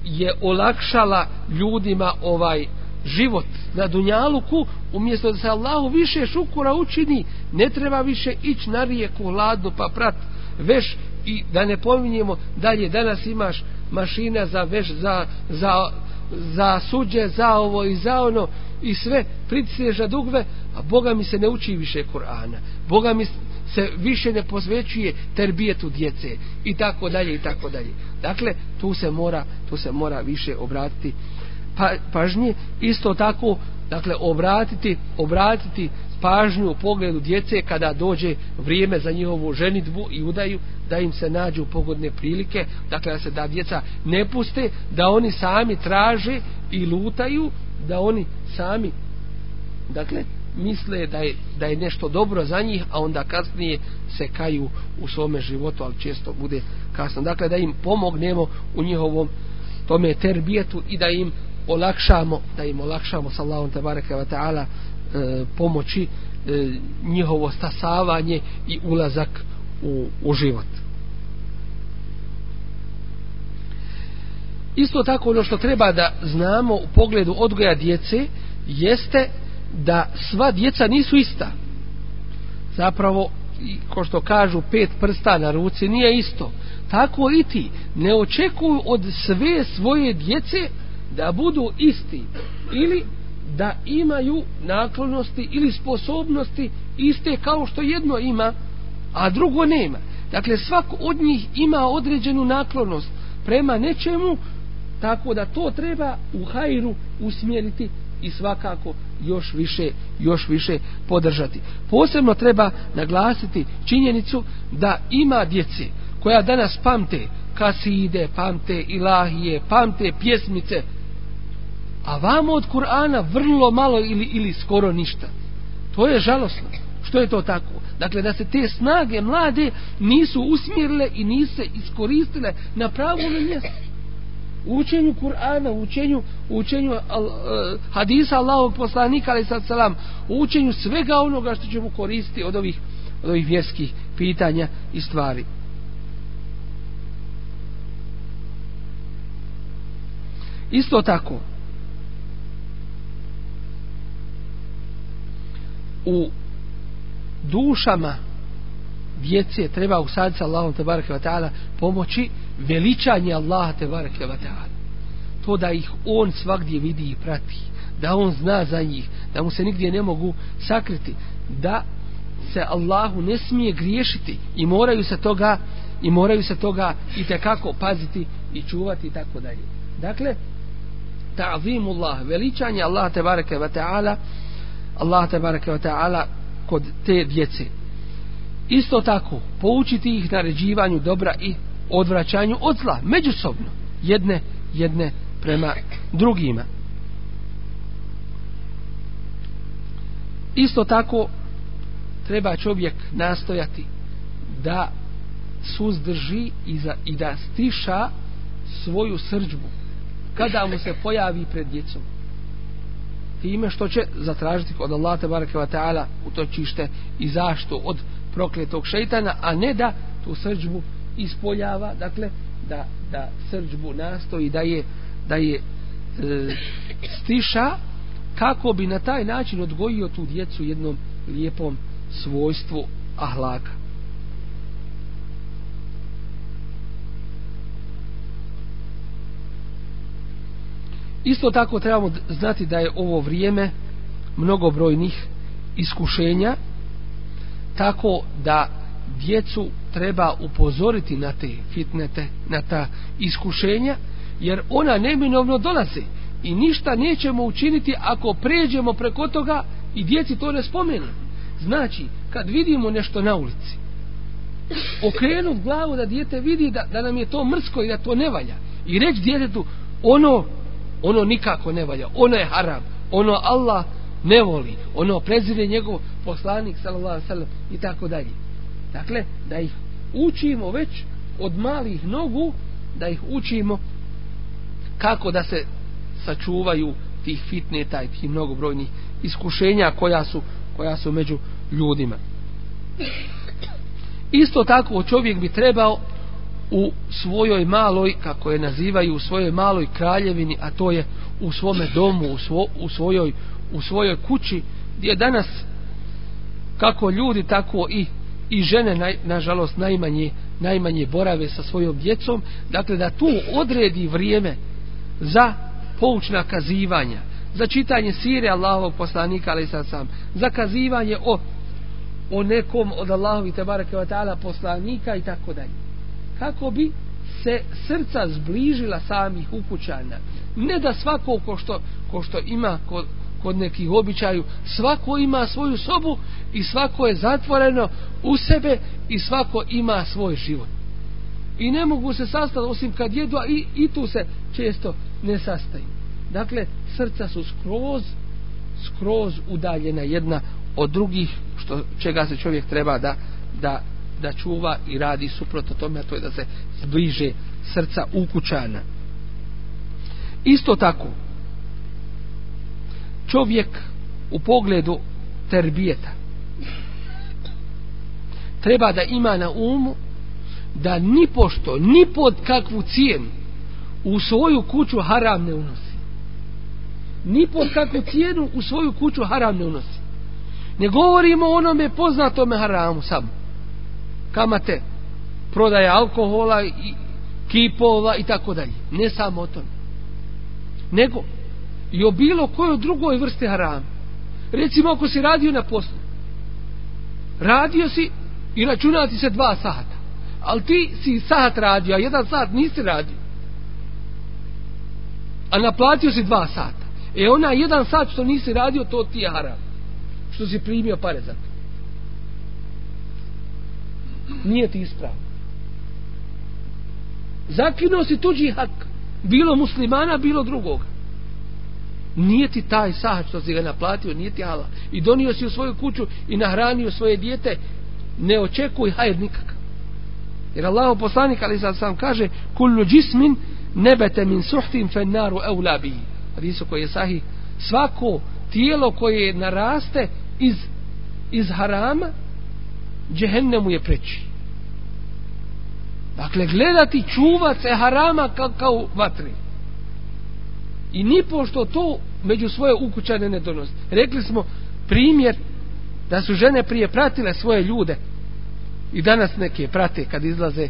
je olakšala ljudima ovaj život na Dunjaluku, umjesto da se Allahu više šukura učini, ne treba više ići na rijeku hladno pa prat veš i da ne pominjemo dalje. Danas imaš mašina za veš za, za, za suđe za ovo i za ono i sve pritisneš na dugve a Boga mi se ne uči više Kur'ana. Boga mi se više ne posvećuje terbijetu djece. I tako dalje i tako dalje. Dakle tu se mora tu se mora više obratiti pa, pažnje. Isto tako dakle obratiti obratiti pažnju u pogledu djece kada dođe vrijeme za njihovu ženitbu i udaju da im se nađu pogodne prilike dakle da se da djeca ne puste da oni sami traže i lutaju da oni sami dakle misle da je, da je nešto dobro za njih a onda kasnije se kaju u svome životu ali često bude kasno. Dakle da im pomognemo u njihovom tome terbijetu i da im olakšamo da im olakšamo sallahu te bareke ve taala E, pomoći e, njihovo stasavanje i ulazak u, u život. Isto tako ono što treba da znamo u pogledu odgoja djece jeste da sva djeca nisu ista. Zapravo, ko što kažu, pet prsta na ruci nije isto. Tako i ti ne očekuju od sve svoje djece da budu isti. Ili da imaju naklonosti ili sposobnosti iste kao što jedno ima, a drugo nema. Dakle, svak od njih ima određenu naklonost prema nečemu, tako da to treba u hajru usmjeriti i svakako još više, još više podržati. Posebno treba naglasiti činjenicu da ima djece koja danas pamte kaside, pamte ilahije, pamte pjesmice, a vamo od Kur'ana vrlo malo ili, ili skoro ništa. To je žalosno. Što je to tako? Dakle, da se te snage mlade nisu usmjerile i nisu iskoristile na pravo na mjesto. U učenju Kur'ana, u učenju, u učenju uh, hadisa Allahovog poslanika, ali sad salam, u učenju svega onoga što ćemo koristiti od ovih, od ovih vjerskih pitanja i stvari. Isto tako, u dušama djece treba usaditi sa Allahom te ve ta'ala pomoći veličanje Allaha te ve ta'ala. To da ih on svakdje vidi i prati da on zna za njih da mu se nigdje ne mogu sakriti da se Allahu ne smije griješiti i moraju se toga i moraju se toga i te kako paziti i čuvati i tako dalje. Dakle ta'zimullah veličanje Allaha te bareke ve taala Allah tabaraka wa ve taala kod te djece. Isto tako poučiti ih naređivanju dobra i odvraćanju od zla međusobno jedne jedne prema drugima. Isto tako treba čovjek nastojati da suzdrži i, za, i da stiša svoju srđbu. Kada mu se pojavi pred djecom time što će zatražiti od Allah te bareke ve taala utočište i zaštitu od prokletog šejtana a ne da tu srđbu ispoljava dakle da da srđbu nastoji da je da je e, stiša kako bi na taj način odgojio tu djecu jednom lijepom svojstvu ahlaka. Isto tako trebamo znati da je ovo vrijeme mnogobrojnih iskušenja, tako da djecu treba upozoriti na te fitnete, na ta iskušenja, jer ona neminovno dolaze i ništa nećemo učiniti ako pređemo preko toga i djeci to ne spomenu. Znači, kad vidimo nešto na ulici, okrenut glavu da dijete vidi da, da nam je to mrsko i da to ne valja i reći djetetu ono ono nikako ne valja, ono je haram, ono Allah ne voli, ono prezire njegov poslanik sallallahu sallam i tako dalje. Dakle, da ih učimo već od malih nogu, da ih učimo kako da se sačuvaju tih fitneta i tih mnogobrojnih iskušenja koja su, koja su među ljudima. Isto tako čovjek bi trebao u svojoj maloj, kako je nazivaju, u svojoj maloj kraljevini, a to je u svome domu, u, svo, u, svojoj, u svojoj kući, gdje danas kako ljudi, tako i, i žene, naj, nažalost, najmanje, najmanje borave sa svojom djecom, dakle da tu odredi vrijeme za poučna kazivanja, za čitanje sire Allahovog poslanika, ali sad sam, za kazivanje o, o nekom od Allahovi te wa ta'ala poslanika i tako dalje kako bi se srca zbližila samih ukućana. Ne da svako ko što, ko što ima kod, kod nekih običaju, svako ima svoju sobu i svako je zatvoreno u sebe i svako ima svoj život. I ne mogu se sastati osim kad jedu, a i, i tu se često ne sastaju. Dakle, srca su skroz, skroz udaljena jedna od drugih, što čega se čovjek treba da, da da čuva i radi suprotno tome, a to je da se zbliže srca ukućana. Isto tako, čovjek u pogledu terbijeta treba da ima na umu da ni pošto, ni pod kakvu cijenu u svoju kuću haram ne unosi. Ni pod kakvu cijenu u svoju kuću haram ne unosi. Ne govorimo o onome poznatome haramu samo kamate, prodaje alkohola i kipova i tako dalje. Ne samo o tom. Nego i o bilo kojoj drugoj vrste harama. Recimo ako si radio na poslu. Radio si i računati se dva sata. Ali ti si sat radio, a jedan sat nisi radio. A naplatio si dva sata. E ona jedan sat što nisi radio, to ti je haram. Što si primio pare za to nije ti ispravno. Zakinuo si tuđi hak, bilo muslimana, bilo drugog. Nije ti taj sahat što si ga naplatio, nije ti Allah. I donio si u svoju kuću i nahranio svoje dijete, ne očekuj hajed nikakav. Jer Allah poslanik, ali sad sam kaže, kullu džismin nebete min suhtim fen naru eulabiji. Hadisu koji je sahih. Svako tijelo koje naraste iz, iz harama, džehennemu je preći. Dakle, gledati čuvat se harama kao, kao vatri. I ni pošto to među svoje ukućane ne donosi. Rekli smo primjer da su žene prije pratile svoje ljude i danas neke prate kad izlaze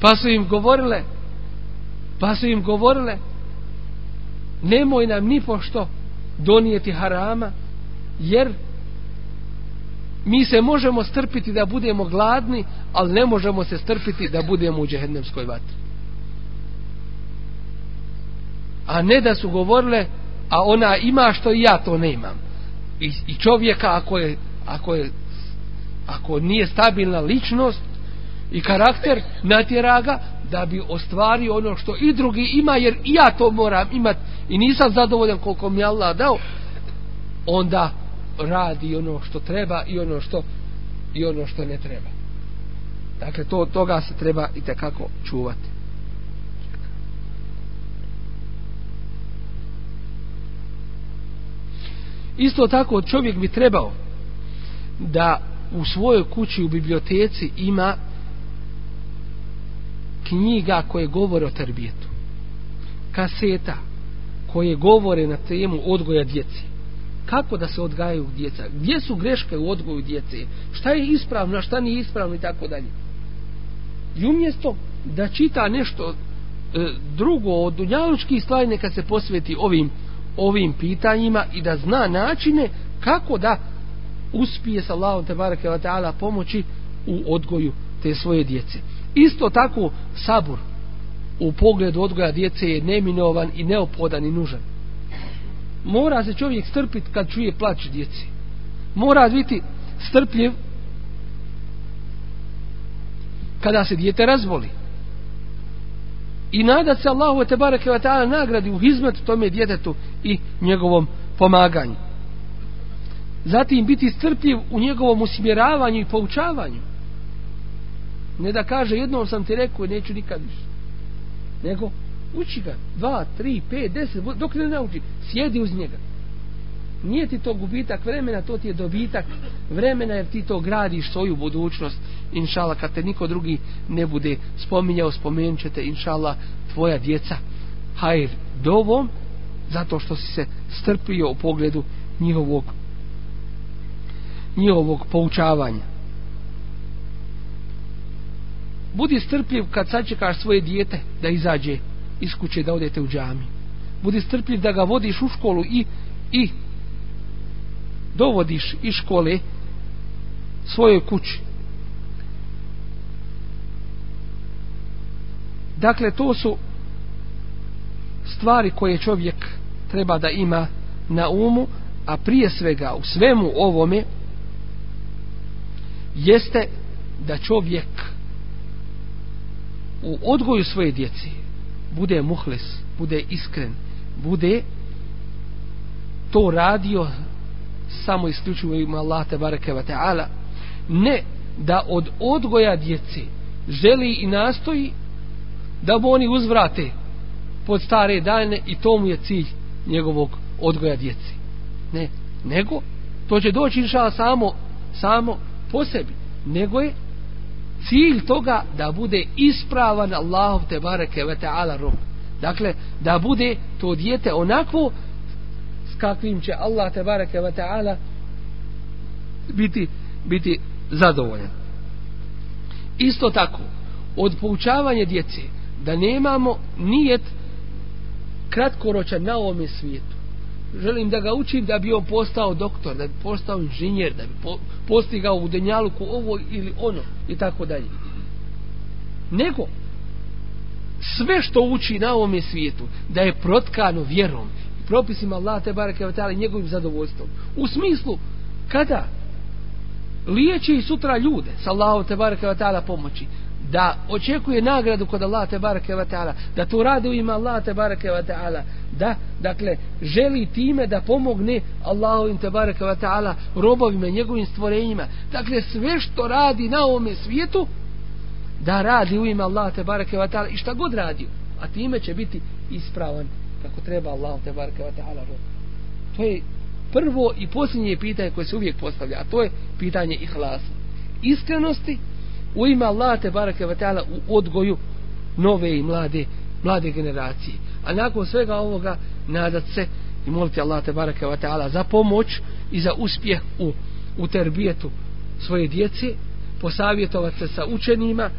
pa su im govorile pa su im govorile nemoj nam ni pošto donijeti harama jer mi se možemo strpiti da budemo gladni ali ne možemo se strpiti da budemo u džehennemskoj vatri. A ne da su govorile a ona ima što i ja to ne imam. I, i čovjeka ako je ako je ako nije stabilna ličnost i karakter natjera ga da bi ostvario ono što i drugi ima jer i ja to moram imati i nisam zadovoljan koliko mi Allah dao onda radi ono što treba i ono što i ono što ne treba. Dakle to toga se treba i kako čuvati. Isto tako čovjek bi trebao da u svojoj kući u biblioteci ima knjiga koje govore o terbijetu. Kaseta koje govore na temu odgoja djeci kako da se odgajaju djeca gdje su greške u odgoju djece šta je ispravno, šta nije ispravno i tako dalje i umjesto da čita nešto e, drugo od dunjalučkih stvari neka se posveti ovim ovim pitanjima i da zna načine kako da uspije sa Allahom te barake ta'ala pomoći u odgoju te svoje djece. Isto tako sabur u pogledu odgoja djece je neminovan i neophodan i nužan. Mora se čovjek strpit kad čuje plać djeci. Mora biti strpljiv kada se djete razvoli. I nadat se Allahu te bareke ve taala nagradi u hizmet tome djetetu i njegovom pomaganju. Zatim biti strpljiv u njegovom usmjeravanju i poučavanju. Ne da kaže jednom sam ti rekao i neću nikad više. Nego uči ga. Dva, tri, pet, deset, dok ne nauči. Sjedi uz njega. Nije ti to gubitak vremena, to ti je dobitak vremena jer ti to gradiš svoju budućnost. Inšala, kad te niko drugi ne bude spominjao, spomenut ćete, inšala, tvoja djeca. Hajr dovom, zato što si se strpio u pogledu njihovog njihovog poučavanja. Budi strpljiv kad sačekaš svoje dijete da izađe iz kuće da odete u džami. Budi strpljiv da ga vodiš u školu i, i dovodiš iz škole svojoj kući. Dakle, to su stvari koje čovjek treba da ima na umu, a prije svega u svemu ovome jeste da čovjek u odgoju svoje djeci bude muhles, bude iskren, bude to radio samo isključivo ima Allah te bareke ve taala ne da od odgoja djece želi i nastoji da mu oni uzvrate pod stare dane i to mu je cilj njegovog odgoja djeci ne nego to će doći inša samo samo po sebi. Nego je cilj toga da bude ispravan Allahov te bareke ve taala rob dakle da bude to dijete onako kakvim će Allah te bareke ve taala biti biti zadovoljan. Isto tako od poučavanja djece da nemamo nijet kratkoročan na ovome svijetu. Želim da ga učim da bi on postao doktor, da bi postao inženjer, da bi postigao u denjaluku ovo ili ono i tako dalje. Nego, sve što uči na ovome svijetu, da je protkano vjerom propisima Allah te bareke ve taala njegovim zadovoljstvom. U smislu kada liječi i sutra ljude sa Allahom te bareke ve taala pomoći da očekuje nagradu kod Allah te bareke ve taala da to radi u ime Allah te bareke ve taala da dakle želi time da pomogne Allahu te bareke ve taala robovima njegovim stvorenjima dakle sve što radi na ovom svijetu da radi u ime Allah te bareke ve taala i šta god radi a time će biti ispravan kako treba Allah te bareke ve taala rob. To je prvo i posljednje pitanje koje se uvijek postavlja, a to je pitanje ihlasa. Iskrenosti u ime Allah te bareke vatala u odgoju nove i mlade mlade generacije. A nakon svega ovoga nadat se i moliti Allah te bareke vatala za pomoć i za uspjeh u u terbijetu svoje djece posavjetovati se sa učenima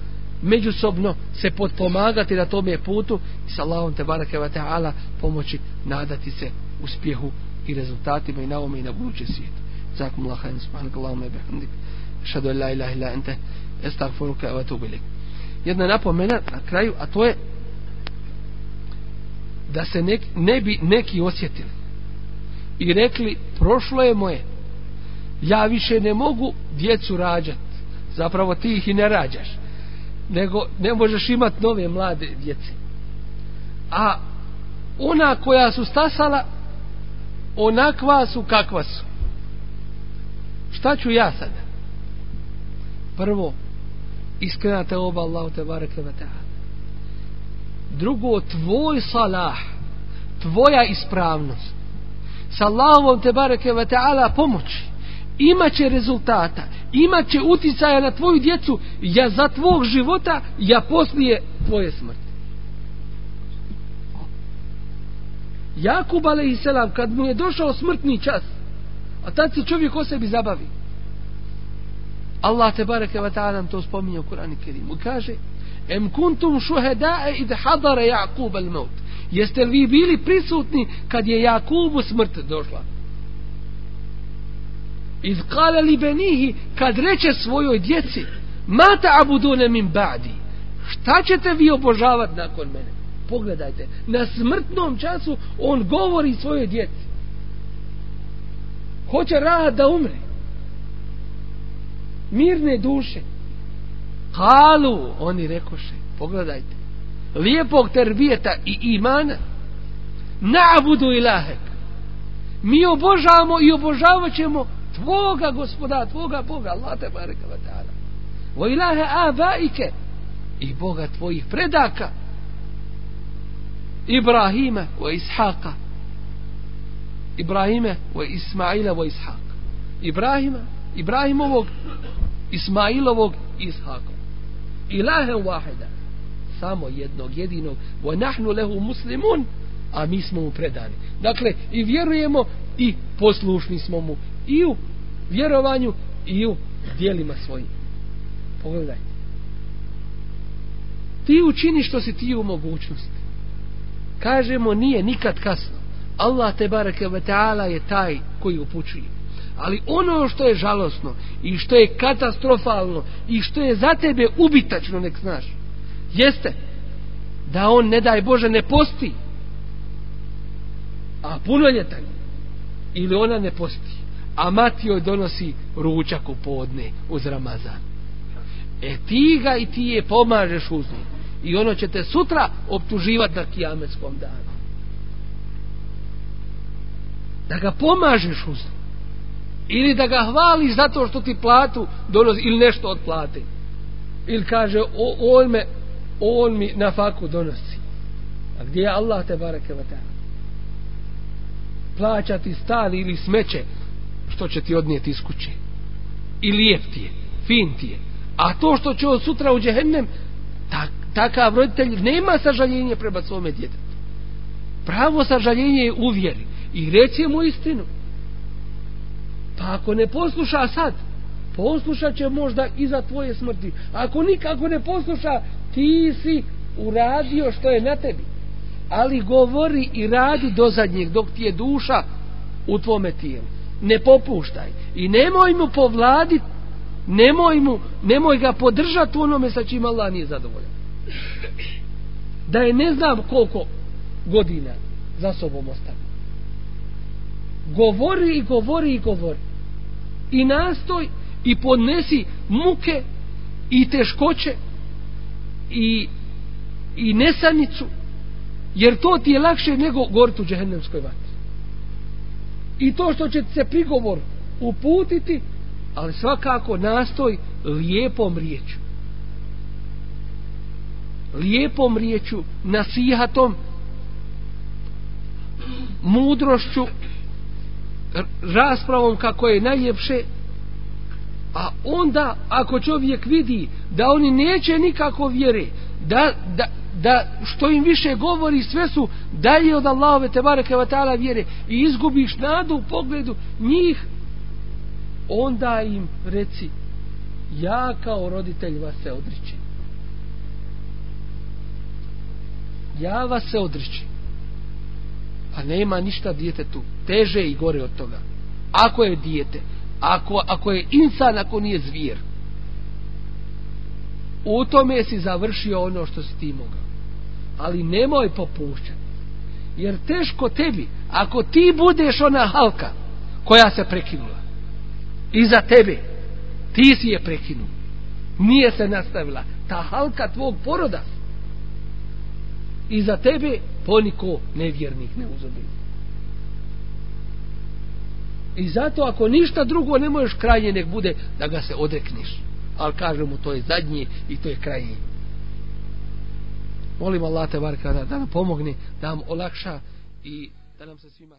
međusobno se potpomagati na tome putu i sa Allahom te bareke vatala pomoći nadati se uspjehu i rezultatima i na ovome i na budućem svijetu zakum lahajem, khairan subhanakallahumma wa šadu la ilaha illa anta astaghfiruka wa atubu ilaik jedna napomena na kraju a to je da se nek, ne bi neki osjetili i rekli prošlo je moje ja više ne mogu djecu rađati zapravo ti ih i ne rađaš nego ne možeš imat nove mlade djece. A ona koja su stasala onakva su kakva su. Šta ću ja sada? Prvo iskrena te oba Allahu te bareke ve taala. Drugo tvoj salah tvoja ispravnost. Sa Allahom te bareke ve taala pomoći imaće rezultata imaće uticaja na tvoju djecu ja za tvog života ja poslije tvoje smrti. Jakub alaihissalam kad mu je došao smrtni čas a tad se čovjek o sebi zabavi. Allah te bareke ve taala to spominje u Kur'anu Kerimu. Kaže em kuntum shuhada'a id hadara Yaqub al-maut. Jeste li vi bili prisutni kad je Jakubu smrt došla? Iz kale li benihi kad reče svojoj djeci ma abudune min ba'di. Šta ćete vi obožavati nakon mene? Pogledajte na smrtnom času on govori svojoj djeci. Hoće rad da umre mirne duše kalu oni rekoše pogledajte lijepog terbijeta i imana na'budu ilahek mi obožavamo i obožavat ćemo tvoga gospoda, tvoga Boga, Allah te bareka wa ta'ala. Wa ilahe abaike i Boga tvojih predaka. Ibrahima wa Ishaqa. Ibrahima wa Ismaila wa Ishaq. Ibrahima, Ibrahimovog, Ismailovog i Ishaqom. Ilahe wahida. Samo jednog, jedinog. Wa nahnu lehu muslimun. A mi smo mu predani. Dakle, i vjerujemo i poslušni smo mu i u vjerovanju i u dijelima svojim. Pogledajte. Ti učini što si ti u mogućnosti. Kažemo nije nikad kasno. Allah te bareke ve taala je taj koji upućuje. Ali ono što je žalosno i što je katastrofalno i što je za tebe ubitačno, nek znaš, jeste da on, ne daj Bože, ne posti. A punoljetan ili ona ne posti a mati joj donosi ručak u podne uz Ramazan. E ti ga i ti je pomažeš uz njih. I ono će te sutra optuživati na kijametskom danu. Da ga pomažeš uz njih. Ili da ga hvališ zato što ti platu donosi, ili nešto od plate. Ili kaže, o, on me, on mi na faku donosi. A gdje je Allah te bareke vata? Plaća ti stali ili smeće, što će ti odnijeti iz kuće. I lijep ti je, fin ti je. A to što će od sutra u džehennem, tak, takav roditelj nema sažaljenje prema svome djetetu. Pravo sažaljenje je uvjeri. I reći mu istinu. Pa ako ne posluša sad, poslušat će možda i za tvoje smrti. Ako nikako ne posluša, ti si uradio što je na tebi. Ali govori i radi do zadnjeg dok ti je duša u tvome tijelu ne popuštaj i nemoj mu povladit nemoj mu nemoj ga podržati u onome sa čim Allah nije zadovoljan da je ne znam koliko godina za sobom ostavio. govori i govori i govori i nastoj i podnesi muke i teškoće i i nesanicu jer to ti je lakše nego gortu džehennemskoj vatri i to što će se prigovor uputiti, ali svakako nastoj lijepom riječu. Lijepom riječu, nasihatom, mudrošću, raspravom kako je najljepše, a onda ako čovjek vidi da oni neće nikako vjere, da, da da što im više govori sve su dalje od Allahove te bareke ve taala vjere i izgubiš nadu u pogledu njih onda im reci ja kao roditelj vas se odričem. Ja vas se odričem. A nema ništa dijete tu teže i gore od toga. Ako je dijete ako, ako je insan ako nije zvijer. U tome si završio ono što si ti mogao. Ali nemoj popušćati. Jer teško tebi ako ti budeš ona halka koja se prekinula. I za tebe ti si je prekinuo nije se nastavila. Ta halka tvog poroda. I za tebe poniko nevjernik ne i zato ako ništa drugo ne možeš krajnje nek bude da ga se odrekneš. ali kažemo to je zadnji i to je krajnji molim Allah te barka da, da nam pomogne da nam olakša i da nam se svima